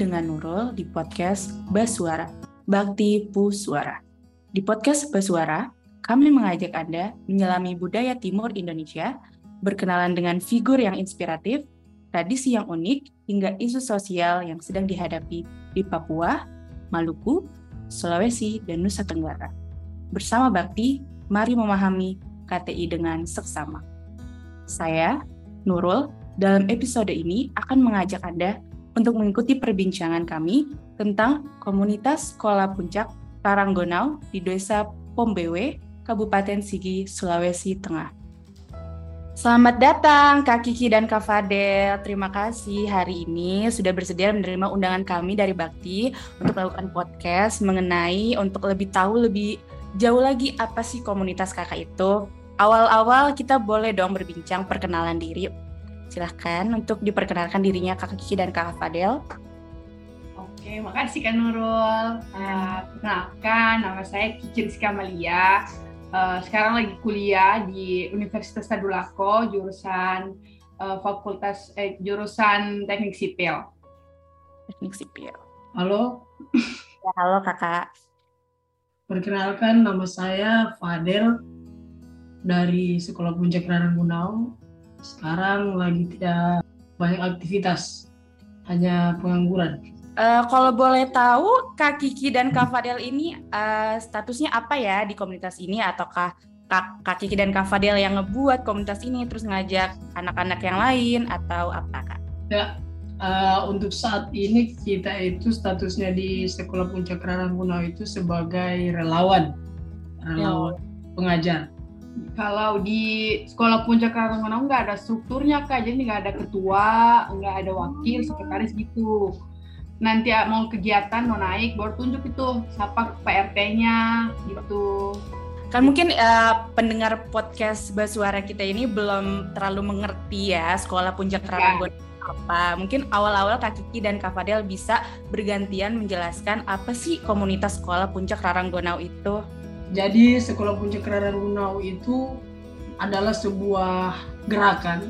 dengan Nurul di podcast Basuara, Bakti Suara. Di podcast Basuara, kami mengajak Anda menyelami budaya timur Indonesia, berkenalan dengan figur yang inspiratif, tradisi yang unik, hingga isu sosial yang sedang dihadapi di Papua, Maluku, Sulawesi, dan Nusa Tenggara. Bersama Bakti, mari memahami KTI dengan seksama. Saya, Nurul, dalam episode ini akan mengajak Anda untuk mengikuti perbincangan kami tentang komunitas Sekolah Puncak Karanggonau di Desa Pombewe, Kabupaten Sigi, Sulawesi Tengah. Selamat datang Kak Kiki dan Kak Fadel. Terima kasih hari ini sudah bersedia menerima undangan kami dari Bakti untuk melakukan podcast mengenai untuk lebih tahu lebih jauh lagi apa sih komunitas kakak itu. Awal-awal kita boleh dong berbincang perkenalan diri Silahkan untuk diperkenalkan dirinya Kak Kiki dan Kak Fadel. Oke, makasih Kak Nurul. Uh, perkenalkan, nama saya Kiki Rizka Malia. Uh, sekarang lagi kuliah di Universitas Tadulako, jurusan uh, Fakultas eh, jurusan Teknik Sipil. Teknik Sipil. Halo. Ya, halo Kakak. Perkenalkan, nama saya Fadel dari Sekolah Puncak Gunau sekarang lagi tidak banyak aktivitas, hanya pengangguran. Uh, kalau boleh tahu, Kak Kiki dan Kak Fadel ini uh, statusnya apa ya di komunitas ini ataukah Kak, Kak Kiki dan Kak Fadel yang ngebuat komunitas ini terus ngajak anak-anak yang lain atau apa Kak? Ya, uh, untuk saat ini kita itu statusnya di Sekolah Puncak Raranggunau itu sebagai relawan, relawan ya. pengajar kalau di sekolah puncak Karangmanau nggak ada strukturnya kak. Jadi nggak ada ketua nggak ada wakil sekretaris gitu. Nanti mau kegiatan mau naik baru tunjuk itu siapa PRT-nya gitu. Kan mungkin uh, pendengar podcast Basuara kita ini belum terlalu mengerti ya sekolah puncak Karangmanau ya. apa. Mungkin awal-awal Kak Kiki dan Kak Fadel bisa bergantian menjelaskan apa sih komunitas sekolah puncak Raranggonau itu jadi Sekolah Puncak Gunau itu adalah sebuah gerakan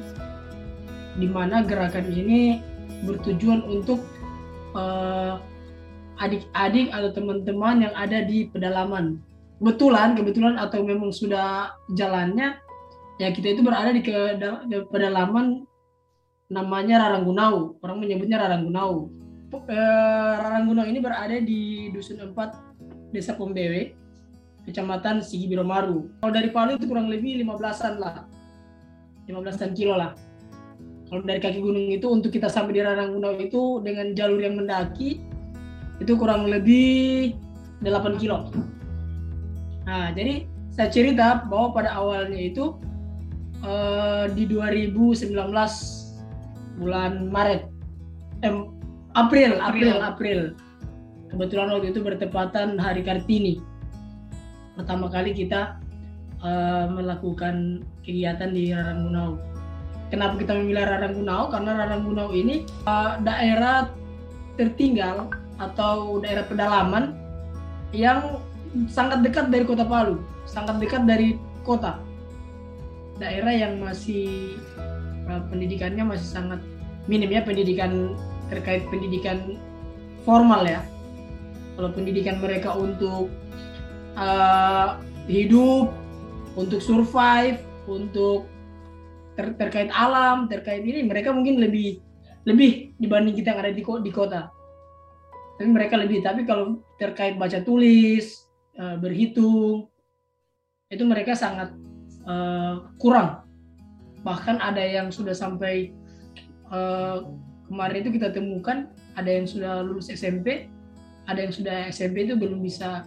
di mana gerakan ini bertujuan untuk uh, adik-adik atau teman-teman yang ada di pedalaman. Kebetulan, kebetulan atau memang sudah jalannya, ya kita itu berada di, di pedalaman namanya Raranggunau. Orang menyebutnya Raranggunau. Uh, Raranggunau ini berada di Dusun 4 Desa Pombewe Kecamatan Sigi Biromaru. Kalau dari Palu itu kurang lebih 15-an lah. 15-an kilo lah. Kalau dari kaki gunung itu untuk kita sampai di Raranggunau itu dengan jalur yang mendaki itu kurang lebih 8 kilo. Nah, jadi saya cerita bahwa pada awalnya itu uh, di 2019 bulan Maret eh, April, April, April. Kebetulan waktu itu bertepatan Hari Kartini pertama kali kita uh, melakukan kegiatan di Raranggunau. Kenapa kita memilih Raranggunau? Karena Raranggunau ini uh, daerah tertinggal atau daerah pedalaman yang sangat dekat dari kota Palu, sangat dekat dari kota. Daerah yang masih uh, pendidikannya masih sangat minim ya pendidikan terkait pendidikan formal ya. Kalau pendidikan mereka untuk uh, hidup, untuk survive, untuk ter terkait alam, terkait ini mereka mungkin lebih lebih dibanding kita yang ada di, di kota. Tapi mereka lebih. Tapi kalau terkait baca tulis, uh, berhitung, itu mereka sangat uh, kurang. Bahkan ada yang sudah sampai uh, kemarin itu kita temukan ada yang sudah lulus SMP, ada yang sudah SMP itu belum bisa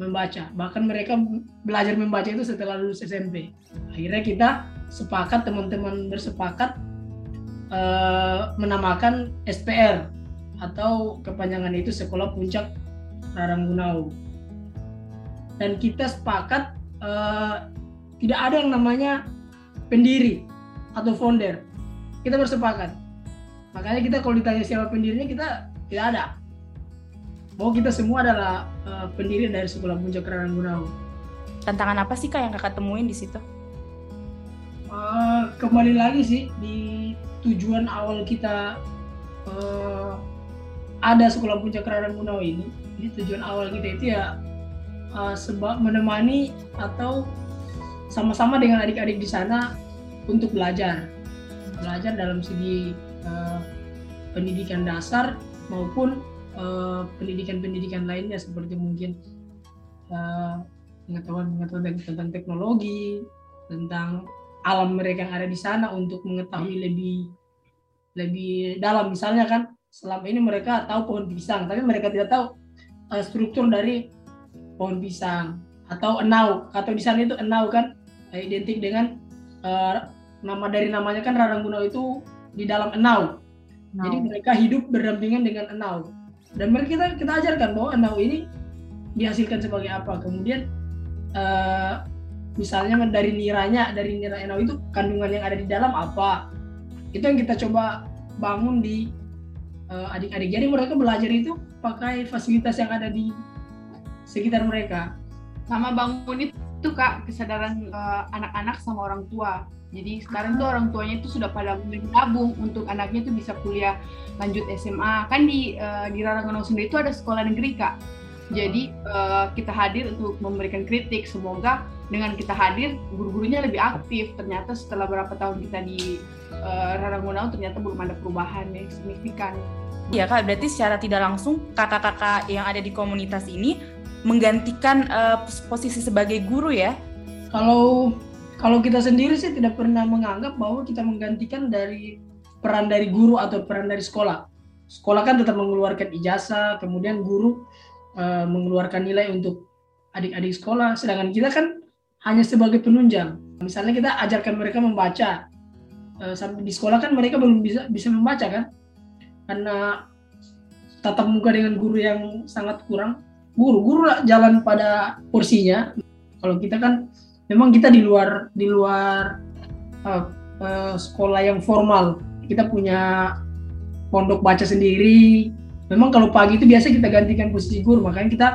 membaca. Bahkan mereka belajar membaca itu setelah lulus SMP. Akhirnya kita sepakat teman-teman bersepakat uh, menamakan SPR atau kepanjangan itu Sekolah Puncak Raranggunau. Dan kita sepakat uh, tidak ada yang namanya pendiri atau founder. Kita bersepakat. Makanya kita kalau ditanya siapa pendirinya kita tidak ada bahwa kita semua adalah uh, pendiri dari sekolah puncak Kerangan Gunau. Tantangan apa sih kak yang kakak temuin di situ? Uh, kembali lagi sih di tujuan awal kita uh, ada sekolah puncak Raranggunau ini, ini tujuan awal kita itu ya uh, sebab menemani atau sama-sama dengan adik-adik di sana untuk belajar, belajar dalam segi uh, pendidikan dasar maupun pendidikan-pendidikan uh, lainnya seperti mungkin pengetahuan-pengetahuan uh, tentang teknologi, tentang alam mereka yang ada di sana untuk mengetahui lebih lebih dalam misalnya kan selama ini mereka tahu pohon pisang, tapi mereka tidak tahu uh, struktur dari pohon pisang atau enau atau di sana itu enau kan identik dengan uh, nama dari namanya kan Raranggunau itu di dalam enau. No. Jadi mereka hidup berdampingan dengan enau. Dan mereka kita kita ajarkan bahwa enau ini dihasilkan sebagai apa. Kemudian uh, misalnya dari niranya dari nira enau itu kandungan yang ada di dalam apa. Itu yang kita coba bangun di uh, adik-adik. Jadi mereka belajar itu pakai fasilitas yang ada di sekitar mereka. Sama bangun itu kak kesadaran uh, anak-anak sama orang tua. Jadi sekarang tuh orang tuanya itu sudah pada menabung untuk anaknya itu bisa kuliah lanjut SMA. Kan di uh, di Raranggonong sendiri itu ada sekolah negeri kak. Jadi uh, kita hadir untuk memberikan kritik. Semoga dengan kita hadir guru-gurunya lebih aktif. Ternyata setelah berapa tahun kita di uh, Raranggonong ternyata belum ada perubahan yang signifikan. Ya kak, berarti secara tidak langsung kakak-kakak yang ada di komunitas ini menggantikan uh, posisi sebagai guru ya? Kalau kalau kita sendiri sih tidak pernah menganggap bahwa kita menggantikan dari peran dari guru atau peran dari sekolah. Sekolah kan tetap mengeluarkan ijazah, kemudian guru uh, mengeluarkan nilai untuk adik-adik sekolah, sedangkan kita kan hanya sebagai penunjang. Misalnya kita ajarkan mereka membaca, uh, di sekolah kan mereka belum bisa bisa membaca kan? Karena tatap muka dengan guru yang sangat kurang. Guru guru lah jalan pada kursinya. Kalau kita kan memang kita di luar di luar uh, uh, sekolah yang formal. Kita punya pondok baca sendiri. Memang kalau pagi itu biasa kita gantikan posisi guru. Makanya kita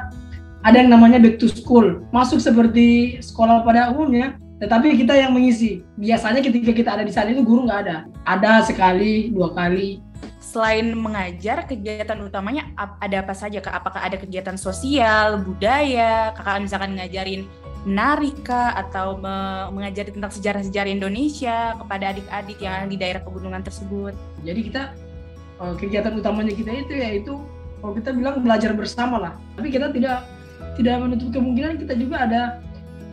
ada yang namanya back to school. Masuk seperti sekolah pada umumnya tetapi kita yang mengisi. Biasanya ketika kita ada di sana itu guru nggak ada. Ada sekali dua kali selain mengajar, kegiatan utamanya ada apa saja kak? Apakah ada kegiatan sosial, budaya, kakak misalkan ngajarin menari kak, atau me mengajari tentang sejarah-sejarah Indonesia kepada adik-adik yang di daerah pegunungan tersebut? Jadi kita eh, kegiatan utamanya kita itu yaitu kalau kita bilang belajar bersama lah. Tapi kita tidak tidak menutup kemungkinan kita juga ada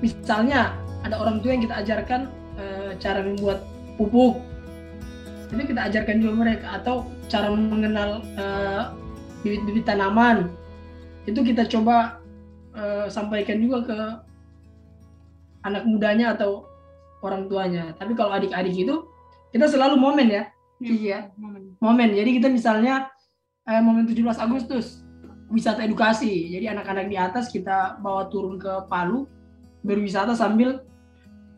misalnya ada orang tua yang kita ajarkan e, cara membuat pupuk itu kita ajarkan juga mereka atau cara mengenal eh, bibit-bibit tanaman itu kita coba uh, sampaikan juga ke anak mudanya atau orang tuanya. Tapi kalau adik-adik itu kita selalu momen ya. Iya, momen. Momen. Jadi kita misalnya eh, momen 17 Agustus wisata edukasi. Jadi anak-anak di atas kita bawa turun ke Palu berwisata sambil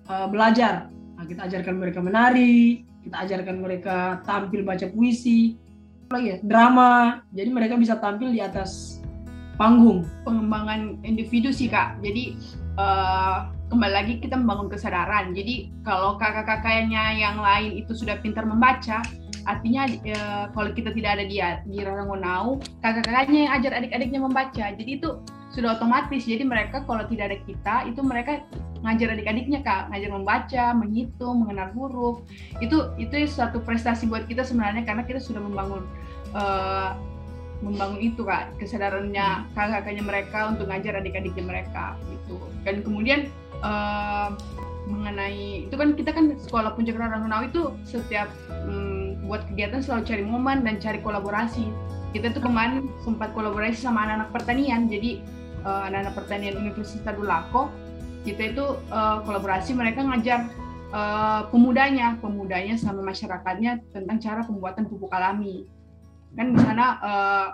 uh, belajar. Nah, kita ajarkan mereka menari, kita ajarkan mereka tampil baca puisi, lagi ya drama. Jadi mereka bisa tampil di atas panggung. Pengembangan individu sih kak. Jadi uh, kembali lagi kita membangun kesadaran. Jadi kalau kakak-kakaknya yang lain itu sudah pintar membaca artinya uh, kalau kita tidak ada di di Rarangonau kakak-kakaknya yang ajar adik-adiknya membaca. Jadi itu sudah otomatis. Jadi mereka kalau tidak ada kita itu mereka ngajar adik-adiknya kak. Ngajar membaca menghitung mengenal huruf. Itu itu suatu prestasi buat kita sebenarnya karena kita sudah membangun uh, membangun itu kak. Kesadarannya kakak-kakaknya mereka untuk ngajar adik-adiknya mereka gitu. Dan kemudian uh, mengenai itu kan kita kan sekolah puncak Rangunau itu setiap um, buat kegiatan selalu cari momen dan cari kolaborasi. Kita tuh kemarin sempat kolaborasi sama anak-anak pertanian. Jadi uh, anak-anak pertanian Universitas Tadulako kita itu uh, kolaborasi mereka ngajar uh, pemudanya pemudanya sama masyarakatnya tentang cara pembuatan pupuk alami kan di sana uh,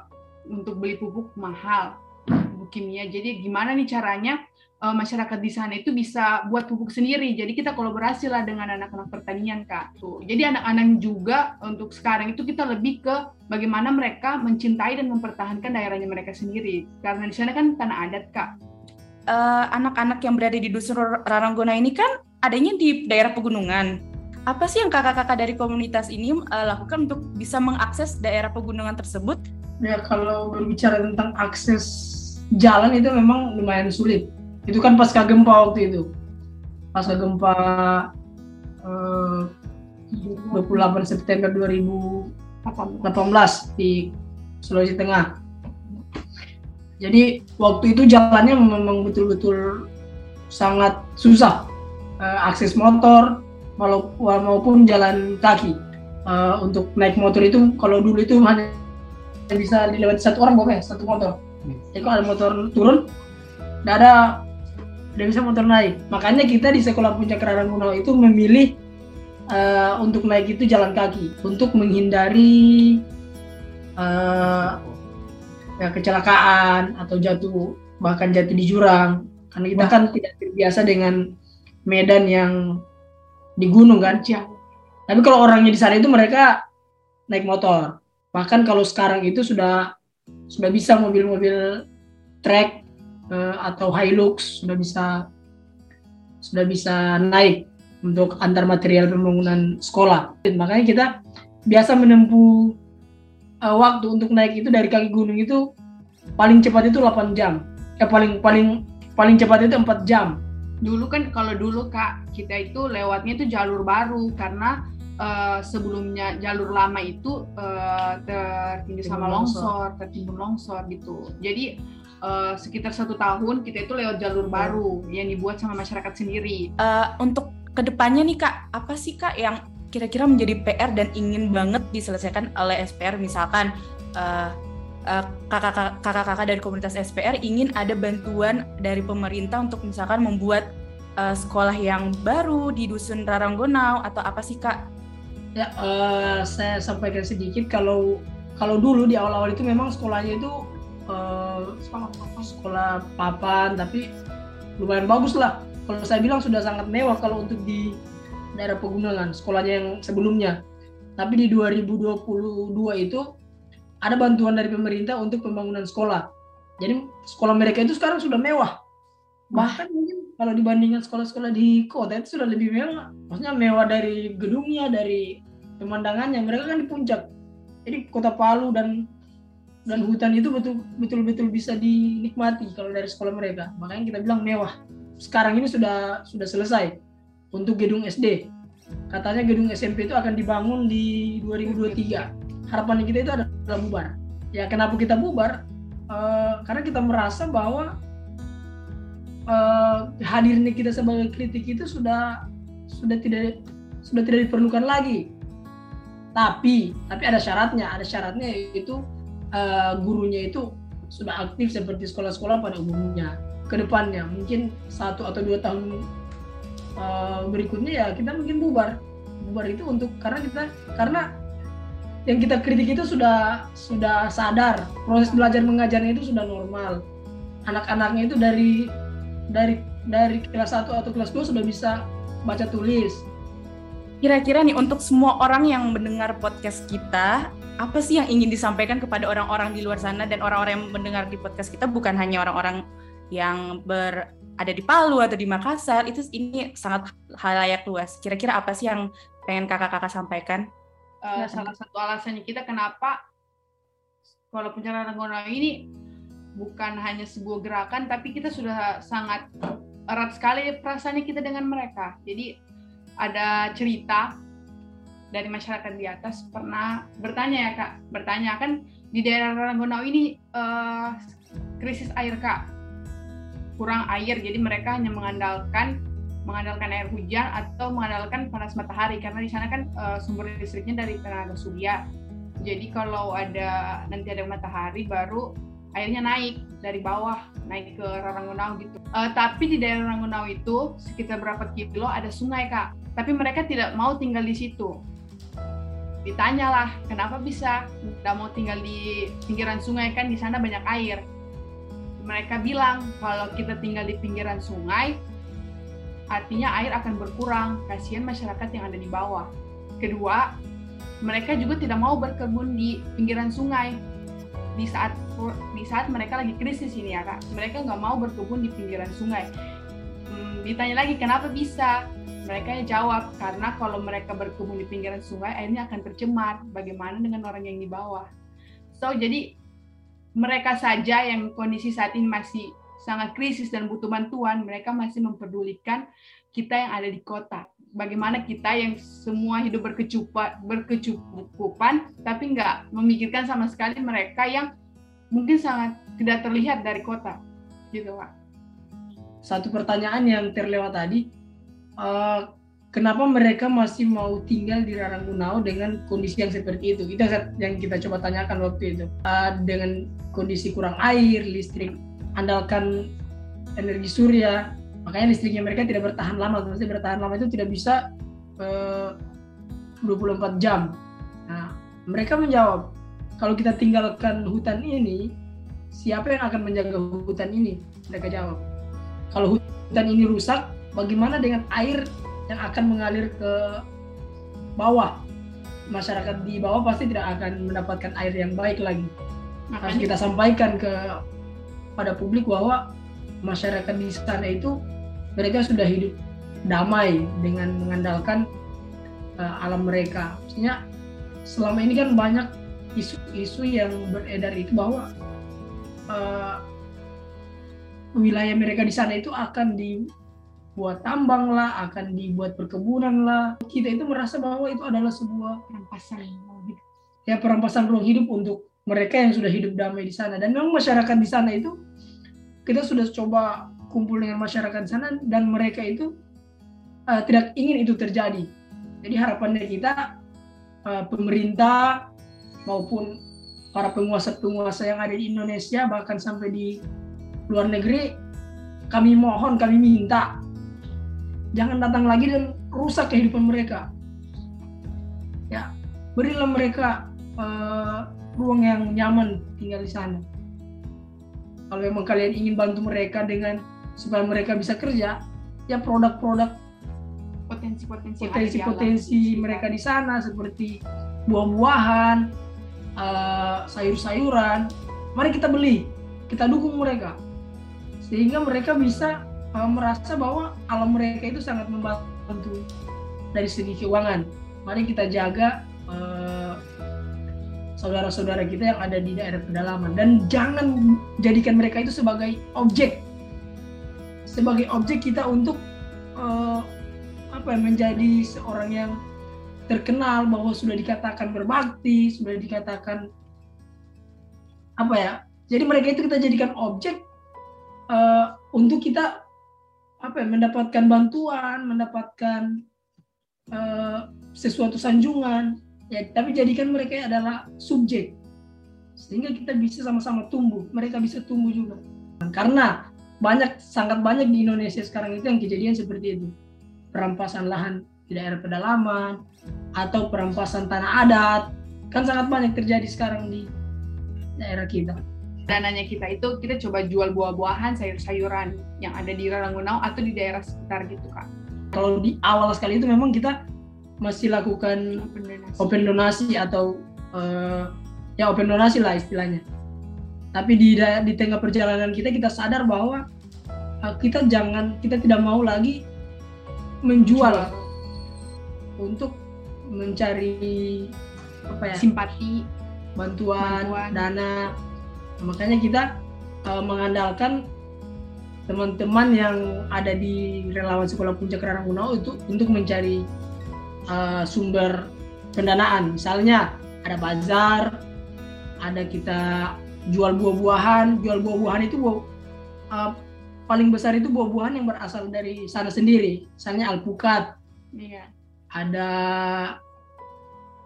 untuk beli pupuk mahal pupuk kimia jadi gimana nih caranya uh, masyarakat di sana itu bisa buat pupuk sendiri. Jadi kita kolaborasi lah dengan anak-anak pertanian kak. Tuh. Jadi anak-anak juga untuk sekarang itu kita lebih ke bagaimana mereka mencintai dan mempertahankan daerahnya mereka sendiri. Karena di sana kan tanah adat kak. Eh, anak-anak uh, yang berada di dusun Raranggona ini kan adanya di daerah pegunungan. Apa sih yang kakak-kakak dari komunitas ini uh, lakukan untuk bisa mengakses daerah pegunungan tersebut Ya kalau berbicara tentang akses jalan itu memang lumayan sulit. Itu kan pasca gempa waktu itu. Pasca gempa eh, 28 September 2018 di Sulawesi Tengah. Jadi waktu itu jalannya memang betul-betul sangat susah. Eh, akses motor maupun jalan kaki. Eh, untuk naik motor itu kalau dulu itu hanya bisa dilewati satu orang boleh satu motor. Jadi kalau ada motor turun, tidak ada tidak bisa motor naik. Makanya kita di sekolah puncak Raranggunau itu memilih uh, untuk naik itu jalan kaki untuk menghindari uh, ya, kecelakaan atau jatuh bahkan jatuh di jurang karena kita kan tidak terbiasa dengan medan yang di gunung kan ya. tapi kalau orangnya di sana itu mereka naik motor bahkan kalau sekarang itu sudah sudah bisa mobil-mobil trek uh, atau Hilux sudah bisa sudah bisa naik untuk antar material pembangunan sekolah. Dan makanya kita biasa menempuh uh, waktu untuk naik itu dari kaki gunung itu paling cepat itu 8 jam. Eh paling paling paling cepat itu 4 jam. Dulu kan kalau dulu Kak, kita itu lewatnya itu jalur baru karena uh, sebelumnya jalur lama itu uh, tertindih sama longsor, tertimbun longsor gitu. Jadi uh, sekitar satu tahun kita itu lewat jalur baru yang dibuat sama masyarakat sendiri. Uh, untuk ke depannya nih kak, apa sih kak yang kira-kira menjadi PR dan ingin banget diselesaikan oleh SPR misalkan uh, kakak-kakak dari komunitas SPR ingin ada bantuan dari pemerintah untuk misalkan membuat uh, sekolah yang baru di dusun Raranggonau atau apa sih kak? Ya, uh, saya sampaikan sedikit. Kalau kalau dulu di awal-awal itu memang sekolahnya itu uh, sekolah papan tapi lumayan bagus lah. Kalau saya bilang sudah sangat mewah kalau untuk di daerah pegunungan sekolahnya yang sebelumnya. Tapi di 2022 itu ada bantuan dari pemerintah untuk pembangunan sekolah. Jadi sekolah mereka itu sekarang sudah mewah. Bahkan mungkin kalau dibandingkan sekolah-sekolah di kota itu sudah lebih mewah. Maksudnya mewah dari gedungnya, dari pemandangannya. Mereka kan di puncak. Jadi kota Palu dan dan hutan itu betul betul betul bisa dinikmati kalau dari sekolah mereka. Makanya kita bilang mewah sekarang ini sudah sudah selesai untuk gedung SD. Katanya gedung SMP itu akan dibangun di 2023. Harapan kita itu adalah bubar. Ya kenapa kita bubar? Uh, karena kita merasa bahwa uh, hadirnya kita sebagai kritik itu sudah sudah tidak sudah tidak diperlukan lagi. Tapi tapi ada syaratnya. Ada syaratnya yaitu uh, gurunya itu sudah aktif seperti sekolah-sekolah pada umumnya ke depannya mungkin satu atau dua tahun uh, berikutnya ya kita mungkin bubar. Bubar itu untuk karena kita karena yang kita kritik itu sudah sudah sadar. Proses belajar mengajarnya itu sudah normal. Anak-anaknya itu dari dari dari kelas 1 atau kelas 2 sudah bisa baca tulis. Kira-kira nih untuk semua orang yang mendengar podcast kita apa sih yang ingin disampaikan kepada orang-orang di luar sana dan orang-orang yang mendengar di podcast kita? Bukan hanya orang-orang yang berada di Palu atau di Makassar itu ini sangat halayak luas. Kira-kira apa sih yang pengen kakak-kakak sampaikan? Uh, salah satu alasannya kita kenapa kalau pencarian Ranggona ini bukan hanya sebuah gerakan, tapi kita sudah sangat erat sekali perasaannya kita dengan mereka. Jadi ada cerita dari masyarakat di atas pernah bertanya ya kak, bertanya kan di daerah Ranggonau ini uh, krisis air kak kurang air jadi mereka hanya mengandalkan mengandalkan air hujan atau mengandalkan panas matahari karena di sana kan uh, sumber listriknya dari tenaga surya. Jadi kalau ada nanti ada matahari baru airnya naik dari bawah naik ke Raranggonau gitu. Uh, tapi di daerah Raranggonau itu sekitar berapa kilo ada sungai kak. Tapi mereka tidak mau tinggal di situ. Ditanyalah kenapa bisa tidak mau tinggal di pinggiran sungai? Kan di sana banyak air mereka bilang kalau kita tinggal di pinggiran sungai, artinya air akan berkurang. Kasihan masyarakat yang ada di bawah. Kedua, mereka juga tidak mau berkebun di pinggiran sungai di saat di saat mereka lagi krisis ini ya kak. Mereka nggak mau berkebun di pinggiran sungai. Hmm, ditanya lagi kenapa bisa? Mereka jawab karena kalau mereka berkebun di pinggiran sungai airnya akan tercemar. Bagaimana dengan orang yang di bawah? So jadi mereka saja yang kondisi saat ini masih sangat krisis dan butuh bantuan, mereka masih memperdulikan kita yang ada di kota. Bagaimana kita yang semua hidup berkecukupan, berkecukupan tapi nggak memikirkan sama sekali mereka yang mungkin sangat tidak terlihat dari kota, gitu Pak. Satu pertanyaan yang terlewat tadi, uh, kenapa mereka masih mau tinggal di Raranggunau dengan kondisi yang seperti itu? Itu yang kita coba tanyakan waktu itu. Uh, dengan kondisi kurang air, listrik, andalkan energi surya, makanya listriknya mereka tidak bertahan lama maksudnya bertahan lama itu tidak bisa eh, 24 jam nah mereka menjawab kalau kita tinggalkan hutan ini siapa yang akan menjaga hutan ini mereka jawab kalau hutan ini rusak bagaimana dengan air yang akan mengalir ke bawah masyarakat di bawah pasti tidak akan mendapatkan air yang baik lagi harus kita sampaikan ke pada publik bahwa masyarakat di sana itu mereka sudah hidup damai dengan mengandalkan uh, alam mereka. Maksudnya selama ini kan banyak isu-isu yang beredar itu bahwa uh, wilayah mereka di sana itu akan dibuat tambang lah, akan dibuat perkebunan lah. Kita itu merasa bahwa itu adalah sebuah perampasan ya perampasan ruang hidup untuk mereka yang sudah hidup damai di sana. Dan memang masyarakat di sana itu kita sudah coba kumpul dengan masyarakat sana dan mereka itu uh, tidak ingin itu terjadi. Jadi harapannya kita uh, pemerintah maupun para penguasa-penguasa yang ada di Indonesia bahkan sampai di luar negeri kami mohon kami minta jangan datang lagi dan rusak kehidupan mereka. Ya, berilah mereka uh, ruang yang nyaman tinggal di sana. Kalau memang kalian ingin bantu mereka dengan supaya mereka bisa kerja ya produk-produk potensi-potensi potensi-potensi mereka di sana seperti buah-buahan uh, sayur-sayuran mari kita beli kita dukung mereka sehingga mereka bisa uh, merasa bahwa alam mereka itu sangat membantu dari segi keuangan mari kita jaga uh, saudara-saudara kita yang ada di daerah pedalaman dan jangan jadikan mereka itu sebagai objek sebagai objek kita untuk uh, apa menjadi seorang yang terkenal bahwa sudah dikatakan berbakti, sudah dikatakan apa ya? Jadi mereka itu kita jadikan objek uh, untuk kita apa ya, mendapatkan bantuan, mendapatkan uh, sesuatu sanjungan. Ya, tapi jadikan mereka adalah subjek sehingga kita bisa sama-sama tumbuh. Mereka bisa tumbuh juga. Karena banyak sangat banyak di Indonesia sekarang itu yang kejadian seperti itu perampasan lahan di daerah pedalaman atau perampasan tanah adat kan sangat banyak terjadi sekarang di daerah kita dananya kita itu kita coba jual buah-buahan sayur-sayuran yang ada di Ranggunau atau di daerah sekitar gitu kak. Kalau di awal sekali itu memang kita masih lakukan open donasi, open donasi atau uh, ya open donasi lah istilahnya. Tapi di di tengah perjalanan kita kita sadar bahwa uh, kita jangan kita tidak mau lagi menjual Jual. untuk mencari apa ya simpati. bantuan, bantuan. dana makanya kita uh, mengandalkan teman-teman yang ada di relawan sekolah puncak Raranggunau itu untuk mencari uh, sumber pendanaan. Misalnya ada bazar ada kita jual buah-buahan. Jual buah-buahan itu buah, uh, paling besar itu buah-buahan yang berasal dari sana sendiri. Misalnya alpukat. Iya. ada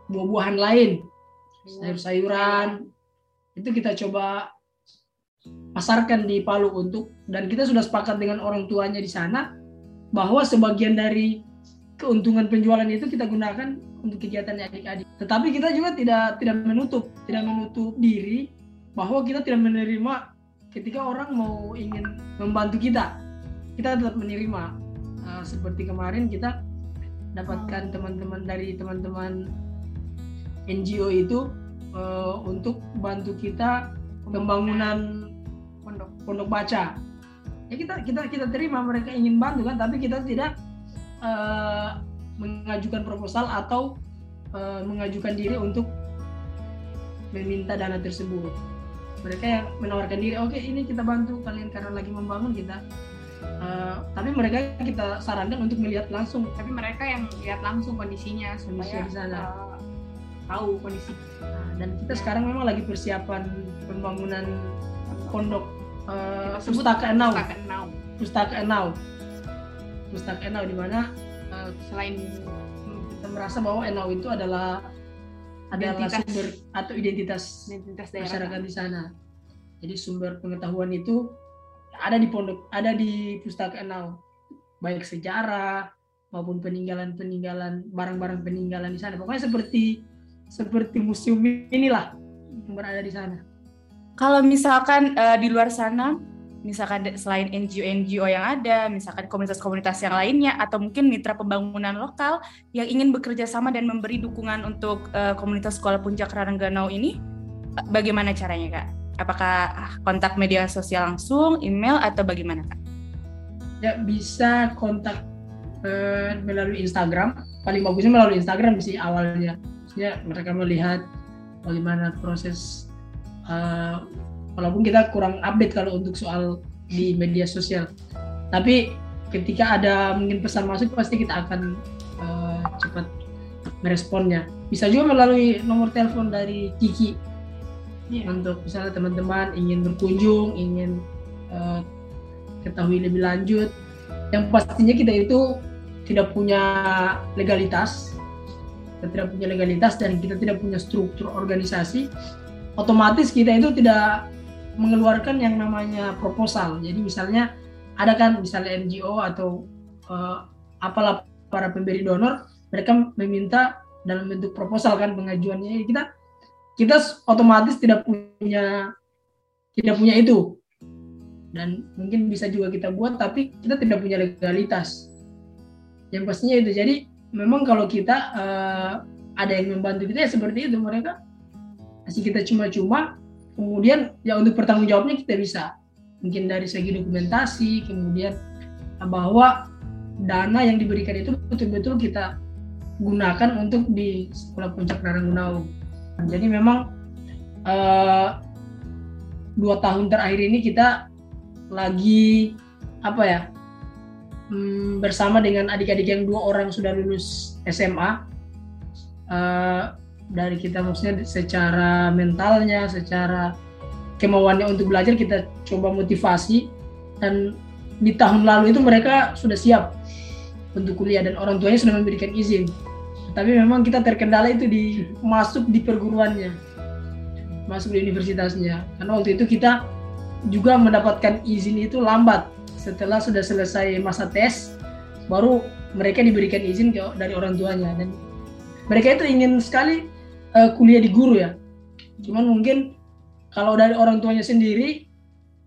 buah-buahan lain. Sayur-sayuran itu kita coba pasarkan di Palu untuk dan kita sudah sepakat dengan orang tuanya di sana bahwa sebagian dari keuntungan penjualan itu kita gunakan untuk kegiatan adik-adik. Tetapi kita juga tidak tidak menutup tidak menutup diri bahwa kita tidak menerima ketika orang mau ingin membantu kita kita tetap menerima uh, seperti kemarin kita dapatkan teman-teman dari teman-teman NGO itu uh, untuk bantu kita pembangunan pondok. Pondok baca. Ya kita kita kita terima mereka ingin bantu kan tapi kita tidak uh, mengajukan proposal atau uh, mengajukan diri untuk meminta dana tersebut. Mereka yang menawarkan diri oke ini kita bantu kalian karena lagi membangun kita. Uh, tapi mereka kita sarankan untuk melihat langsung. Tapi mereka yang lihat langsung kondisinya supaya di sana. uh, tahu kondisi nah, dan kita sekarang memang lagi persiapan pembangunan pondok uh, pustaka enau. Pustaka enau. Pustaka enau. Pustaka enau di mana? Uh, selain kita merasa bahwa enau itu adalah adalah identitas. sumber atau identitas, identitas masyarakat di sana. Jadi sumber pengetahuan itu ada di pondok, ada di pustaka Enau, baik sejarah maupun peninggalan-peninggalan barang-barang peninggalan di sana. Pokoknya seperti seperti museum inilah yang berada di sana. Kalau misalkan uh, di luar sana, misalkan selain NGO-NGO yang ada, misalkan komunitas-komunitas yang lainnya, atau mungkin mitra pembangunan lokal yang ingin bekerja sama dan memberi dukungan untuk uh, komunitas sekolah puncak Rarangganau ini, bagaimana caranya kak? Apakah kontak media sosial langsung, email, atau bagaimana Kak? Ya, bisa kontak uh, melalui Instagram. Paling bagusnya melalui Instagram sih awalnya. Ya, mereka melihat bagaimana proses uh, walaupun kita kurang update kalau untuk soal di media sosial. Tapi ketika ada mungkin pesan masuk pasti kita akan uh, cepat meresponnya. Bisa juga melalui nomor telepon dari Kiki yeah. untuk misalnya teman-teman ingin berkunjung, ingin uh, ketahui lebih lanjut. Yang pastinya kita itu tidak punya legalitas, kita tidak punya legalitas dan kita tidak punya struktur organisasi. Otomatis kita itu tidak mengeluarkan yang namanya proposal. Jadi misalnya ada kan misalnya NGO atau uh, apalah para pemberi donor, mereka meminta dalam bentuk proposal kan pengajuannya. Kita kita otomatis tidak punya tidak punya itu dan mungkin bisa juga kita buat tapi kita tidak punya legalitas yang pastinya itu jadi memang kalau kita uh, ada yang membantu kita ya seperti itu. Mereka kasih kita cuma-cuma kemudian ya untuk pertanggung jawabnya kita bisa. Mungkin dari segi dokumentasi kemudian bahwa dana yang diberikan itu betul-betul kita gunakan untuk di sekolah puncak Naranggunau jadi memang uh, dua tahun terakhir ini kita lagi apa ya um, bersama dengan adik-adik yang dua orang sudah lulus SMA uh, eh, dari kita maksudnya secara mentalnya, secara kemauannya untuk belajar kita coba motivasi. Dan di tahun lalu itu mereka sudah siap untuk kuliah dan orang tuanya sudah memberikan izin. Tapi memang kita terkendala itu di masuk di perguruannya masuk di universitasnya. Karena waktu itu kita juga mendapatkan izin itu lambat setelah sudah selesai masa tes baru mereka diberikan izin ke, dari orang tuanya dan mereka itu ingin sekali uh, kuliah di guru ya cuman mungkin kalau dari orang tuanya sendiri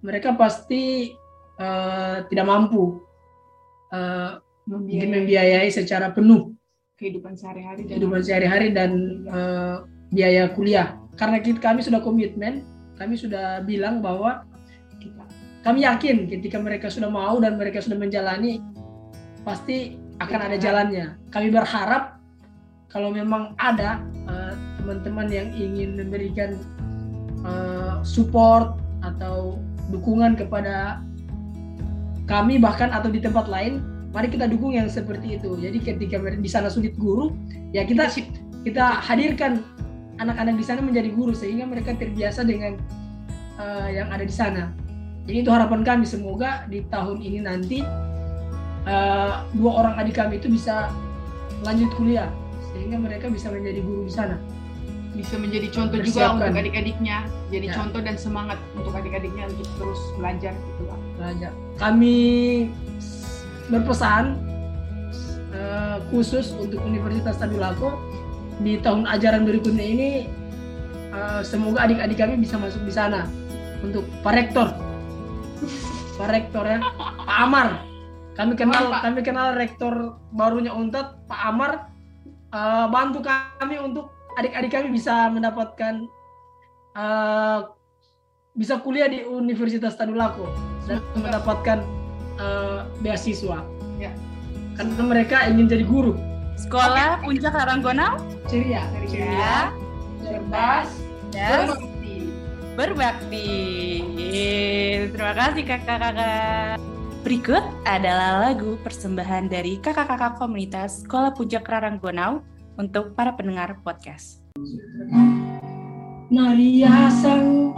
mereka pasti uh, tidak mampu uh, membiayai. membiayai secara penuh kehidupan sehari-hari dan kehidupan sehari-hari dan uh, biaya kuliah. Karena kita, kami sudah komitmen, kami sudah bilang bahwa kita, kami yakin ketika mereka sudah mau dan mereka sudah menjalani pasti akan ada jalannya. Kami berharap kalau memang ada uh, teman-teman yang ingin memberikan uh, support atau dukungan kepada kami bahkan atau di tempat lain mari kita dukung yang seperti itu. Jadi ketika di sana sulit guru ya kita kita hadirkan anak-anak di sana menjadi guru sehingga mereka terbiasa dengan uh, yang ada di sana jadi itu harapan kami semoga di tahun ini nanti uh, dua orang adik kami itu bisa lanjut kuliah sehingga mereka bisa menjadi guru di sana. Bisa menjadi contoh juga untuk adik-adiknya jadi ya. contoh dan semangat untuk adik-adiknya untuk terus belajar gitu lah belajar. Kami berpesan uh, khusus untuk Universitas Tadulako di tahun ajaran berikutnya ini uh, semoga adik-adik kami bisa masuk di sana untuk Pak Rektor Pak Rektor ya Pak Amar kami kenal Pak. kami kenal rektor barunya Untat Pak Amar uh, bantu kami untuk adik-adik kami bisa mendapatkan uh, bisa kuliah di Universitas Tadulako dan mendapatkan uh, beasiswa. Ya. Karena mereka ingin jadi guru. Sekolah Puncak Karanggonau? Ceria. Ceria. Cerdas. Dan berbakti. Terima kasih kakak-kakak. Berikut adalah lagu persembahan dari kakak-kakak komunitas Sekolah Puncak Raranggonau untuk para pendengar podcast. Maria sang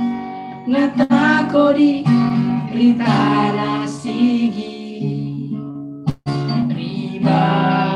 ngatakodi ritana sigi riba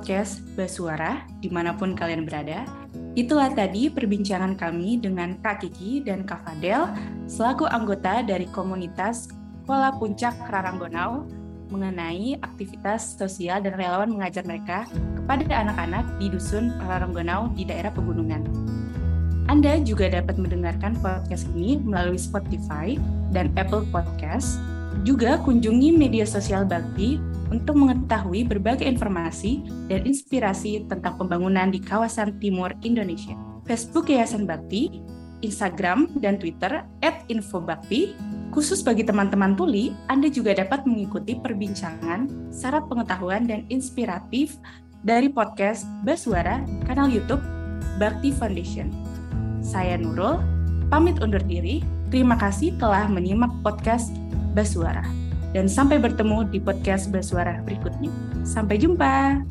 podcast Basuara, di mana pun kalian berada, itulah tadi perbincangan kami dengan Kak Kiki dan Kak Fadel selaku anggota dari komunitas Sekolah Puncak Raranggonau mengenai aktivitas sosial dan relawan mengajar mereka kepada anak-anak di Dusun Raranggonau di daerah pegunungan. Anda juga dapat mendengarkan podcast ini melalui Spotify dan Apple Podcast. Juga kunjungi media sosial Bakti untuk mengetahui berbagai informasi dan inspirasi tentang pembangunan di kawasan timur Indonesia. Facebook Yayasan Bakti, Instagram dan Twitter @infobakti. Khusus bagi teman-teman tuli, Anda juga dapat mengikuti perbincangan, syarat pengetahuan dan inspiratif dari podcast Baswara kanal YouTube Bakti Foundation. Saya Nurul, pamit undur diri. Terima kasih telah menyimak podcast Baswara. Dan sampai bertemu di podcast Baswara berikutnya. Sampai jumpa.